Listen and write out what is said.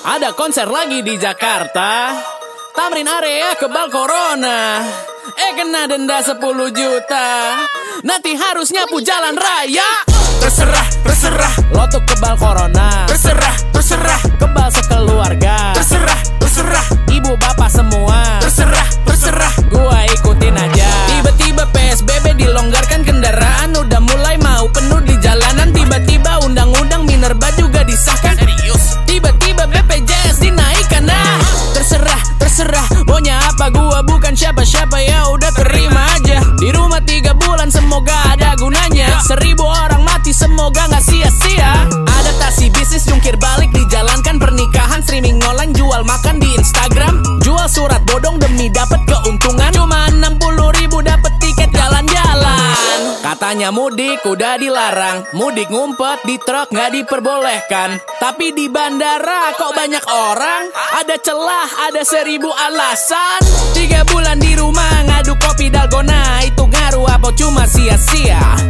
Ada konser lagi di Jakarta. Tamrin area kebal corona. Eh kena denda 10 juta. Nanti harus nyapu jalan raya. Terserah, terserah, Lo tuh kebal corona. terserah, siapa-siapa Ya udah terima aja. Di rumah tiga bulan semoga ada gunanya. Seribu orang mati semoga gak sia-sia. Adaptasi bisnis jungkir balik Dijalankan pernikahan. Streaming online jual makan di Instagram. Jual surat bodong demi dapat keuntungan Katanya mudik udah dilarang. Mudik ngumpet di truk nggak diperbolehkan. Tapi di bandara kok banyak orang? Ada celah, ada seribu alasan. Tiga bulan di rumah ngadu kopi dalgona. Itu ngaruh apa cuma sia-sia